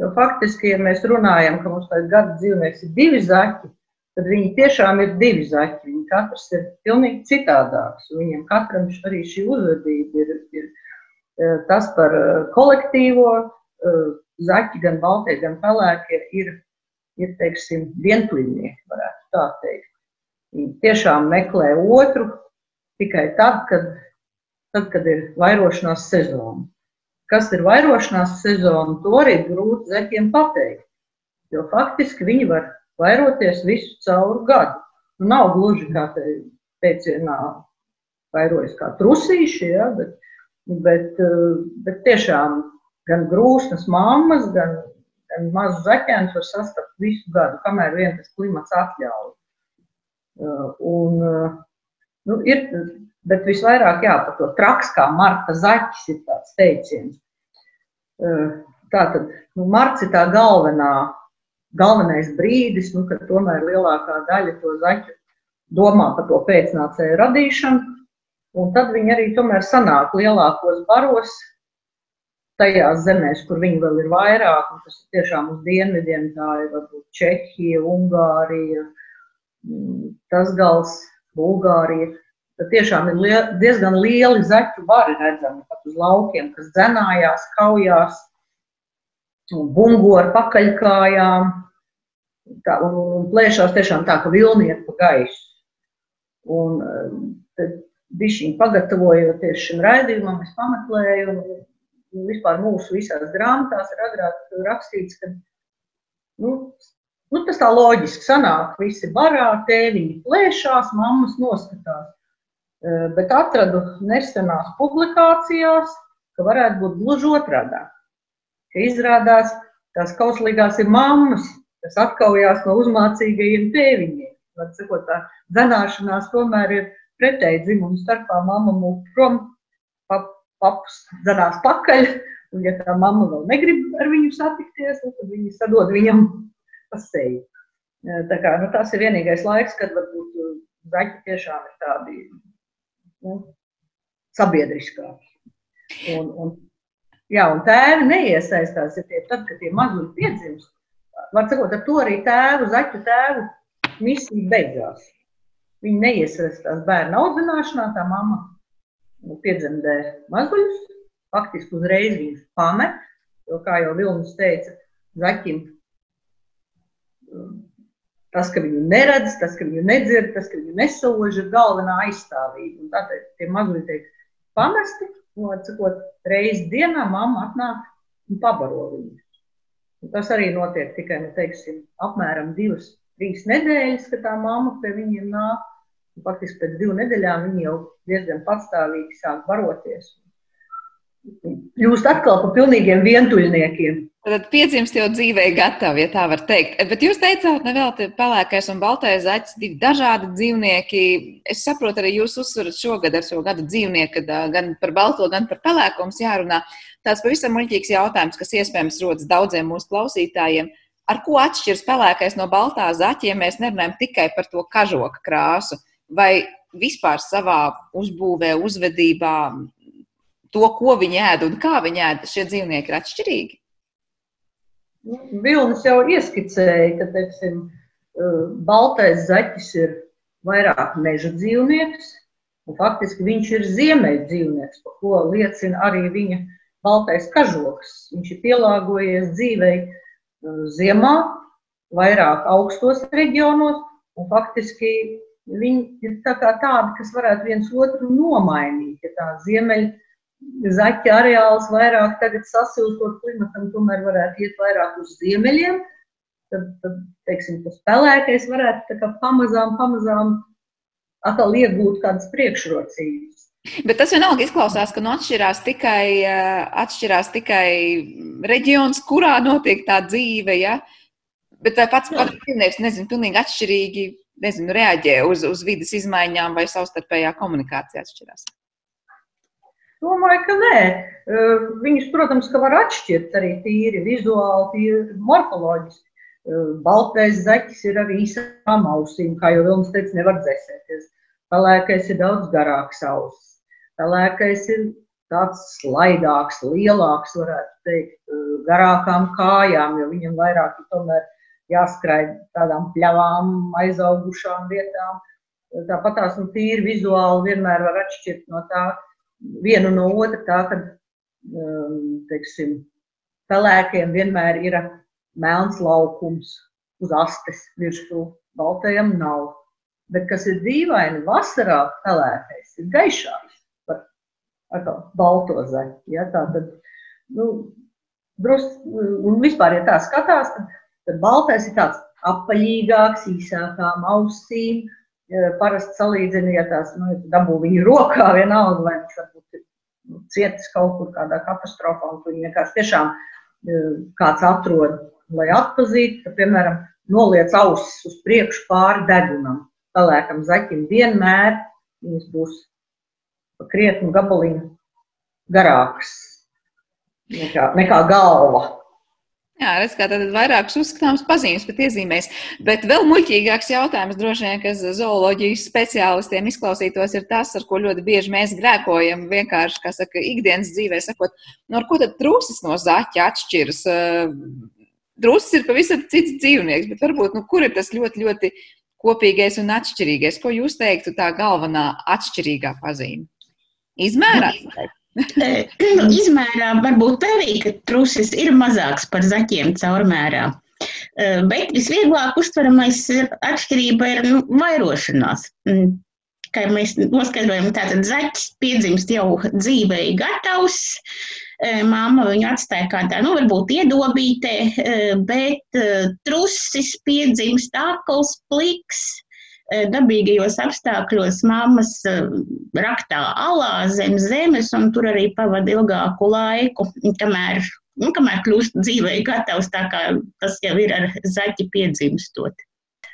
Jo faktiski, ja mēs runājam, ka mums pēc gada dzīvnieks ir divi zaķi, tad viņi tiešām ir divi zaķi. Viņi katrs ir pilnīgi citādāks. Viņiem katram arī šī uzvedība ir, ir e, tas par e, kolektīvo. E, zaķi, gan baltie, gan pelēkie, ir, ir teiksim, vientuļnieki, varētu tā teikt. Viņi tiešām meklē otru tikai tad, kad, tad, kad ir vairošanās sezona. Kas ir vairošanās sezona, to arī grūti zeķiem pateikt. Jo faktiski viņi var vairoties visu cauru gadu. Nu, nav gluži kā te teicienā vairojas kā trusīši, ja, bet, bet, bet tiešām gan grūstas mammas, gan, gan mazus zaķēnus var sastapt visu gadu, kamēr vien tas klimats atļauj. Un, nu, ir Bet visvairāk jā, par to traks, kā Marta Zaķis ir tāds teiciens. Tā tad nu, Marts ir tā galvenā, galvenais brīdis, nu, kad tomēr lielākā daļa to zaķu domā par to pēcnācēju radīšanu. Un tad viņi arī tomēr sanāk lielākos baros, tajās zemēs, kur viņi vēl ir vairāk. Tas ir tiešām uz dienvidiem, tā ir varbūt Čehija, Ungārija, mm, tas gals, Bulgārija. Tad tiešām ir liel, diezgan lieli zaķu vari redzami pat uz laukiem, kas dzenājās, kaujās, bungo ar pakaļkājām tā, un, un plēšās tiešām tā, ka vilniet pa gaisu. Un tad bišķiņi pagatavojoties šim raidījumam, es pameklēju, un vispār mūsu visās grāmatās ir agrāk rakstīts, ka nu, nu, tas tā loģiski sanāk, visi barā, tēviņi plēšās, mammas noskatās. Bet atradu nesenās publikācijās, ka varētu būt gluži otrādi. Ka izrādās, tās kauslīgās ir mammas, kas atkaujās no uzmācīgajiem tēviņiem. Var sakot, tā dzenāšanās tomēr ir pretēji dzimumu starpā. Mamma mūk prom, pap, paps dzenās pakaļ, un ja tā mamma vēl negrib ar viņu satikties, nu, tad viņi sadod viņam pa seju. Eh, tā kā, nu, tas ir vienīgais laiks, kad varbūt zaķi tiešām ir tādi nu, sabiedriskāki. Un, un, jā, un tēvi neiesaistās, ja tie, tad, kad tie mazuļi piedzimst. Var sakot, ar to arī tēvu, zaķu tēvu misija beidzās. Viņi neiesaistās bērnu audzināšanā, tā mamma nu, piedzemdē mazuļus, faktiski uzreiz viņus pamet, jo, kā jau Vilnis teica, zaķim tas, ka viņu neredz, tas, ka viņu nedzird, tas, ka viņu nesož, ir galvenā aizstāvība. Un tātad tie mazuļi tiek pamesti, un, atsakot, reizi dienā mamma atnāk un pabaro viņus. Un tas arī notiek tikai, nu, teiksim, apmēram divas, trīs nedēļas, kad tā mamma pie viņiem nāk. Un faktiski pēc divu nedēļām viņi jau diezgan patstāvīgi sāk baroties. Jūs atkal par pilnīgiem vientuļniekiem. Tad piedzimst jau dzīvē gatavi, ja tā var teikt. Bet jūs teicāt, ne vēl te pelēkais un baltais zaķis, divi dažādi dzīvnieki. Es saprotu, arī jūs uzsverat šogad ar šo gadu dzīvnieku, kad gan par balto, gan par pelēko mums jārunā. Tāds pavisam muļķīgs jautājums, kas iespējams rodas daudziem mūsu klausītājiem. Ar ko atšķiras pelēkais no baltā zaķa, ja mēs nerunājam tikai par to kažoka krāsu? Vai vispār savā uzbūvē, uzvedībā, to, ko viņi ēd un kā viņi ēd, šie dzīvnieki ir atšķirīgi? Nu, Vilnis jau ieskicēja, ka teiksim, eh, baltais zaķis ir vairāk meža dzīvnieks, faktiski viņš ir ziemeļa dzīvnieks, par ko liecina arī viņa baltais kažoks. Viņš ir pielāgojies dzīvei eh, ziemā, vairāk augstos reģionos, un faktiski viņi ir tā tādi, kas varētu viens otru nomainīt. Ja tā ziemeļa zaķa areāls vairāk tagad sasilstot klimatam, tomēr varētu iet vairāk uz ziemeļiem, tad, tad teiksim, tas pelēkais varētu pamazām, pamazām atkal iegūt kādas priekšrocības. Bet tas vienalga izklausās, ka nu, atšķirās, tikai, atšķirās tikai reģions, kurā notiek tā dzīve. Ja? Bet vai pats pats dzīvnieks, nezinu, pilnīgi atšķirīgi nezinu, reaģē uz, uz vidas izmaiņām vai savstarpējā komunikācija atšķirās? Domāju, ka nē. Viņus, protams, ka var atšķirt arī tīri vizuāli, tīri morfoloģiski. Baltais zaķis ir arī īsām ausīm, kā jau Vilnis teica, nevar dzēsēties. Pelēkais ir daudz garāks ausis. Pelēkais ir tāds slaidāks, lielāks, varētu teikt, garākām kājām, jo viņam vairāk ir tomēr jāskraid tādām pļavām, aizaugušām vietām. Tāpat tās nu, tīri vizuāli vienmēr var atšķirt no tā, vienu no otra, tā ka um, teiksim, pelēkiem vienmēr ir melns laukums uz astes virsū, baltajam nav. Bet kas ir dīvaini, vasarā pelēkais ir gaišāks par balto zaļu. Ja, tā tad, nu, drus, un vispār, ja tā skatās, tad, tad baltais ir tāds apaļīgāks, īsākām ausīm, parasti salīdzina, ja tās nu, dabū viņu rokā, vienalga, vai viņš varbūt ir nu, cietis kaut kur kādā katastrofā, un viņi vienkārši tiešām e, kāds atrod, lai atpazītu, ka, piemēram, noliec ausis uz priekšu pāri degunam. Pelēkam zaķim vienmēr viņas būs krietnu gabaliņu garāks nekā, nekā galva. Jā, redz, kā tad vairākas uzskatāmas pazīmes pat iezīmēs. Bet vēl muļķīgāks jautājums droši vien, kas zooloģijas speciālistiem izklausītos, ir tas, ar ko ļoti bieži mēs grēkojam. Vienkārši, kā saka, ikdienas dzīvē sakot, no nu, ko tad trūcis no zaķa atšķiras? Drusis ir pavisam cits dzīvnieks, bet varbūt, nu, kur ir tas ļoti, ļoti kopīgais un atšķirīgais? Ko jūs teiktu tā galvenā atšķirīgā pazīme? Izmērā? (laughs) Nu, izmērā varbūt arī, ka trusis ir mazāks par zaķiem caurmērā. Bet visvieglāk uztveramais atšķirība ir nu, vairošanās. Mm, kā mēs noskaidrojam, tātad zaķis piedzimst jau dzīvei gatavs. Māma viņu atstāja kādā, nu, varbūt iedobītē, bet trusis piedzimst akls, pliks, dabīgajos apstākļos mammas eh, raktā alā zem zemes un tur arī pavada ilgāku laiku, kamēr, nu, kamēr kļūst dzīvē gatavs, tā kā tas jau ir ar zaķi piedzimstot.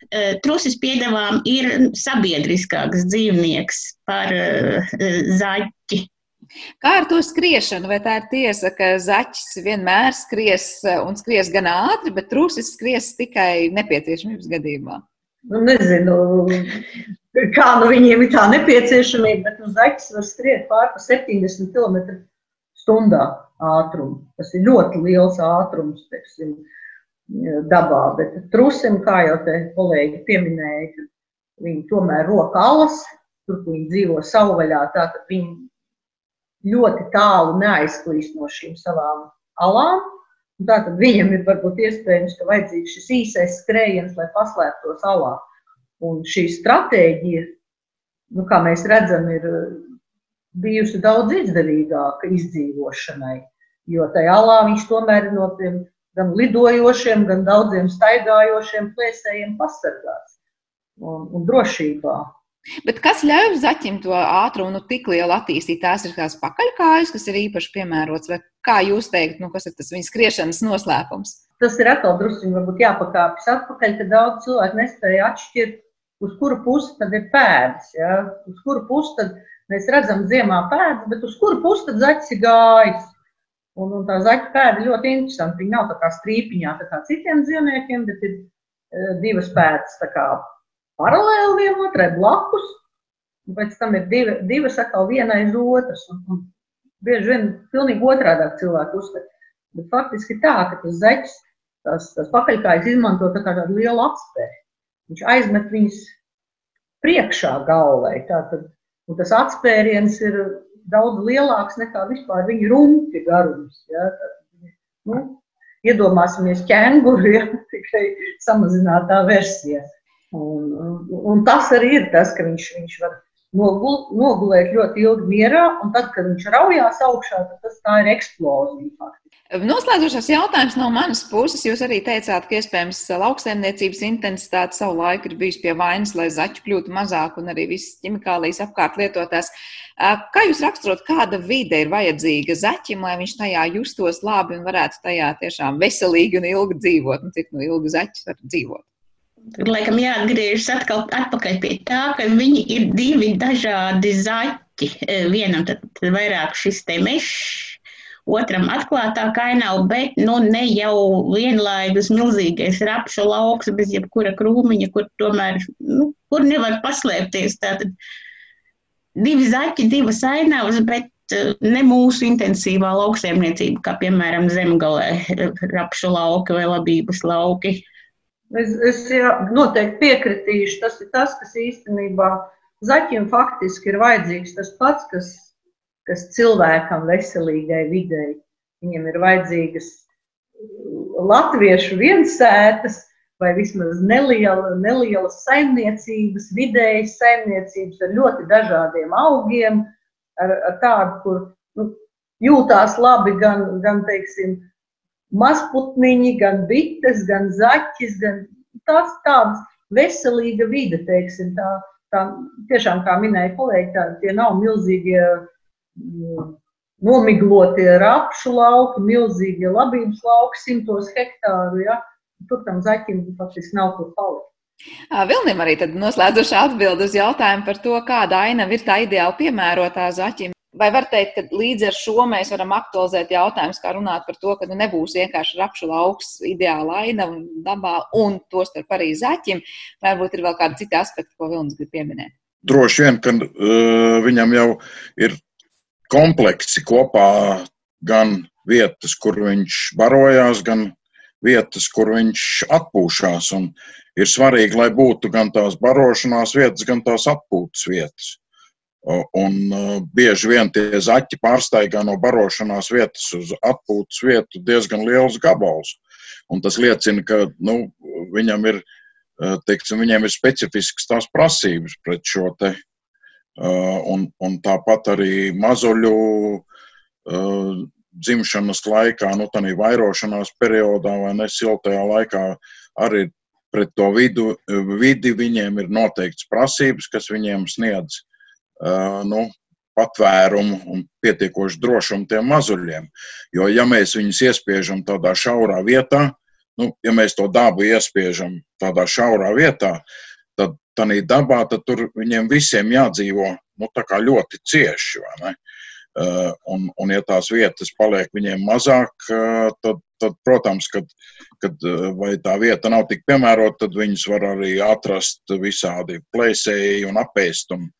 Eh, trusis piedevām ir sabiedriskāks dzīvnieks par zaķi. Kā ar to skriešanu? Vai tā ir tiesa, ka zaķis vienmēr skries un skries gan ātri, bet trusis skries tikai nepieciešamības gadījumā? Nu, nezinu, kā nu viņiem ir tā nepieciešamība, bet nu, zaķis var skriet pār pa 70 km stundā ātrumu. Tas ir ļoti liels ātrums, teiksim, dabā, bet trusim, kā jau te kolēģi pieminēja, viņi tomēr roka alas, tur viņi dzīvo savvaļā, tā tad viņi ļoti tālu neaizklīst no šīm savām alām. Tātad viņam ir varbūt iespējams, ka vajadzīgs šis īsais skrējiens, lai paslēptos alā. Un šī stratēģija, nu, kā mēs redzam, ir bijusi daudz izdevīgāka izdzīvošanai. Jo tajā alā viņš tomēr no tiem gan lidojošiem, gan daudziem staigājošiem plēsējiem pasargāts un, un drošībā. Bet kas ļauj zaķim to ātrumu nu, tik lielu attīstīt? Tās ir tās pakaļkājas, kas ir īpaši piemērots, vai kā jūs teikt, nu, kas ir tas viņa skriešanas noslēpums? Tas ir atkal druskuļi, varbūt jāpakāpjas atpakaļ, ka daudz cilvēku nespēja atšķirt, uz kuru pusi tad ir pēdas. Ja? Uz kuru pusi tad mēs redzam ziemā pēdas, bet uz kuru pusi tad zaķis ir gājis. Un, un tā zaķa pēda ļoti interesanta. Viņa nav tā kā strīpiņā, tā kā citiem dzīvniekiem, bet ir uh, divas pēdas paralēli vienotrai blakus. Un pēc tam ir divi, divas atkal viena aiz otras. Un, un bieži vien pilnīgi otrādi cilvēki uztver. Bet faktiski tā, ka tas zaķis, tas, tas pakaļkājas izmanto tā kā tādu lielu atspēri. Viņš aizmet viņus priekšā galvai. Tātad, un tas atspēriens ir daudz lielāks nekā vispār viņa rumpi garums. Ja? Tad, nu, iedomāsimies ķēnguru, ja? (laughs) tikai samazinātā versija. Un, un, tas arī ir tas, ka viņš, viņš var nogul, nogulēt ļoti ilgi mierā, un tad, kad viņš raujās augšā, tad tas tā ir eksplozija. Faktiski. Noslēdzošais jautājums no manas puses. Jūs arī teicāt, ka iespējams lauksaimniecības intensitāte savu laiku ir bijusi pie vainas, lai zaķu kļūtu mazāk un arī visas ķimikālijas apkārt lietotās. Kā jūs raksturot, kāda vide ir vajadzīga zaķim, lai viņš tajā justos labi un varētu tajā tiešām veselīgi un ilgi dzīvot? Un cik nu ilgi zaķis var dzīvot? Laikam jāatgriežas atkal atpakaļ pie tā, ka viņi ir divi dažādi zaķi. Vienam tad vairāk šis te mešs otram atklātā kainava, bet nu, ne jau vienlaidus milzīgais rapšu lauks bez jebkura krūmiņa, kur tomēr, nu, kur nevar paslēpties. Tātad divi zaķi, divas ainavas, bet eh, ne mūsu intensīvā lauksaimniecība, kā piemēram zemgalē rapšu lauki vai labības lauki. Es, es jā, noteikti piekritīšu, tas ir tas, kas īstenībā zaķim faktiski ir vajadzīgs tas pats, kas kas cilvēkam veselīgai videi. Viņam ir vajadzīgas latviešu viensētas vai vismaz neliela, nelielas saimniecības, vidējas saimniecības ar ļoti dažādiem augiem, ar, ar tādu, kur nu, jūtās labi gan, gan teiksim, mazputniņi, gan bites, gan zaķis, gan tās tādas veselīga vide, teiksim, tā, tā tiešām, kā minēja kolēģi, tā, tie nav milzīgie nomiglotie rapšu lauki, milzīgie labības lauki, simtos hektāru. Ja? Tur tam zaķim faktiski nav kur palikt. Vilnim arī noslēdzošā atbild uz jautājumu par to, kāda ainava ir tā ideāli piemērotā zaķim. Vai var teikt, ka līdz ar šo mēs varam aktualizēt jautājumus, kā runāt par to, ka nu, nebūs vienkārši rapšu lauks, ideāla ainava dabā un tostarp arī zaķim, varbūt ir vēl kādi citi aspekti, ko Vilnis grib pieminēt? Droši vien, ka uh, viņam jau ir kompleksi kopā gan vietas, kur viņš barojās, gan vietas, kur viņš atpūšās. Un ir svarīgi, lai būtu gan tās barošanās vietas, gan tās atpūtas vietas. Un bieži vien tie zaķi pārsteigā no barošanās vietas uz atpūtas vietu diezgan liels gabals. Un tas liecina, ka nu, viņam ir, teiksim, viņiem ir specifisks tās prasības pret šo te Uh, un, un tāpat arī mazuļu uh, dzimšanas laikā, nu, tādā vairošanās periodā vai nesiltajā laikā, arī pret to vidu, vidi viņiem ir noteikts prasības, kas viņiem sniedz uh, nu, patvērumu un pietiekošu drošumu tiem mazuļiem. Jo, ja mēs viņus iespiežam tādā šaurā vietā, nu, ja mēs to dabu iespiežam tādā šaurā vietā, tad tādā dabā, tad tur viņiem visiem jādzīvo nu, ļoti cieši. Uh, un, un, ja tās vietas paliek viņiem mazāk, uh, tad, tad protams, kad, kad uh, tā vieta nav tik piemērota, tad viņus var arī atrast visādi plēsēji un apēst un,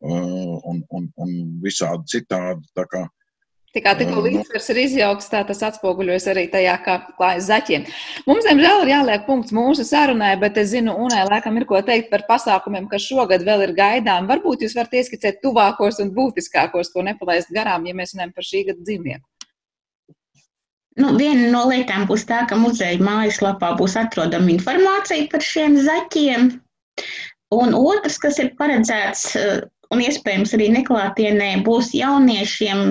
un, un, un visādi citādi. Tā kā, Tā kā tikko līdzsvars ir izjauks, tā tas atspoguļojas arī tajā, kā klājas zaķiem. Mums, diemžēl, ir jāliek punkts mūsu sarunai, bet es zinu, Unai, laikam ir ko teikt par pasākumiem, kas šogad vēl ir gaidām. Varbūt jūs varat ieskicēt tuvākos un būtiskākos, ko nepalaist garām, ja mēs runājam par šī gada dzīvnieku. Nu, viena no lietām būs tā, ka muzeja mājaslapā būs atrodama informācija par šiem zaķiem. Un otrs, kas ir paredzēts un iespējams arī neklātienē, būs jauniešiem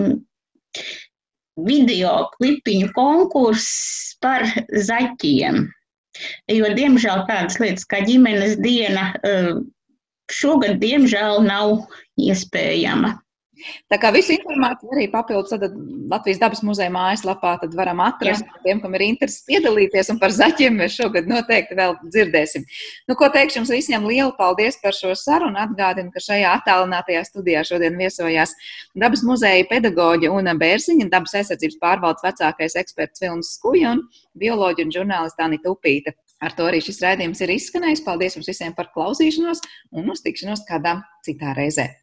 video klipiņu konkurss par zaķiem. Jo, diemžēl, tādas lietas kā ģimenes diena eh, šogad, diemžēl, nav iespējama. Tā kā visu informāciju arī papildus Latvijas dabas muzeja mājaslapā varam atrast. Jā. Tiem, kam ir interesi piedalīties, un par zaķiem mēs šogad noteikti vēl dzirdēsim. Nu, ko teikšu jums visiem lielu paldies par šo sarunu. Atgādinu, ka šajā attālinātajā studijā šodien viesojās dabas muzeja pedagoģa Una Bērziņa, dabas aizsardzības pārvaldes vecākais eksperts Vilnis Skuja un bioloģija un žurnālista Anita Upīta. Ar to arī šis raidījums ir izskanējis. Paldies jums visiem par klausīšanos un uz tikšanos kādā citā reizē.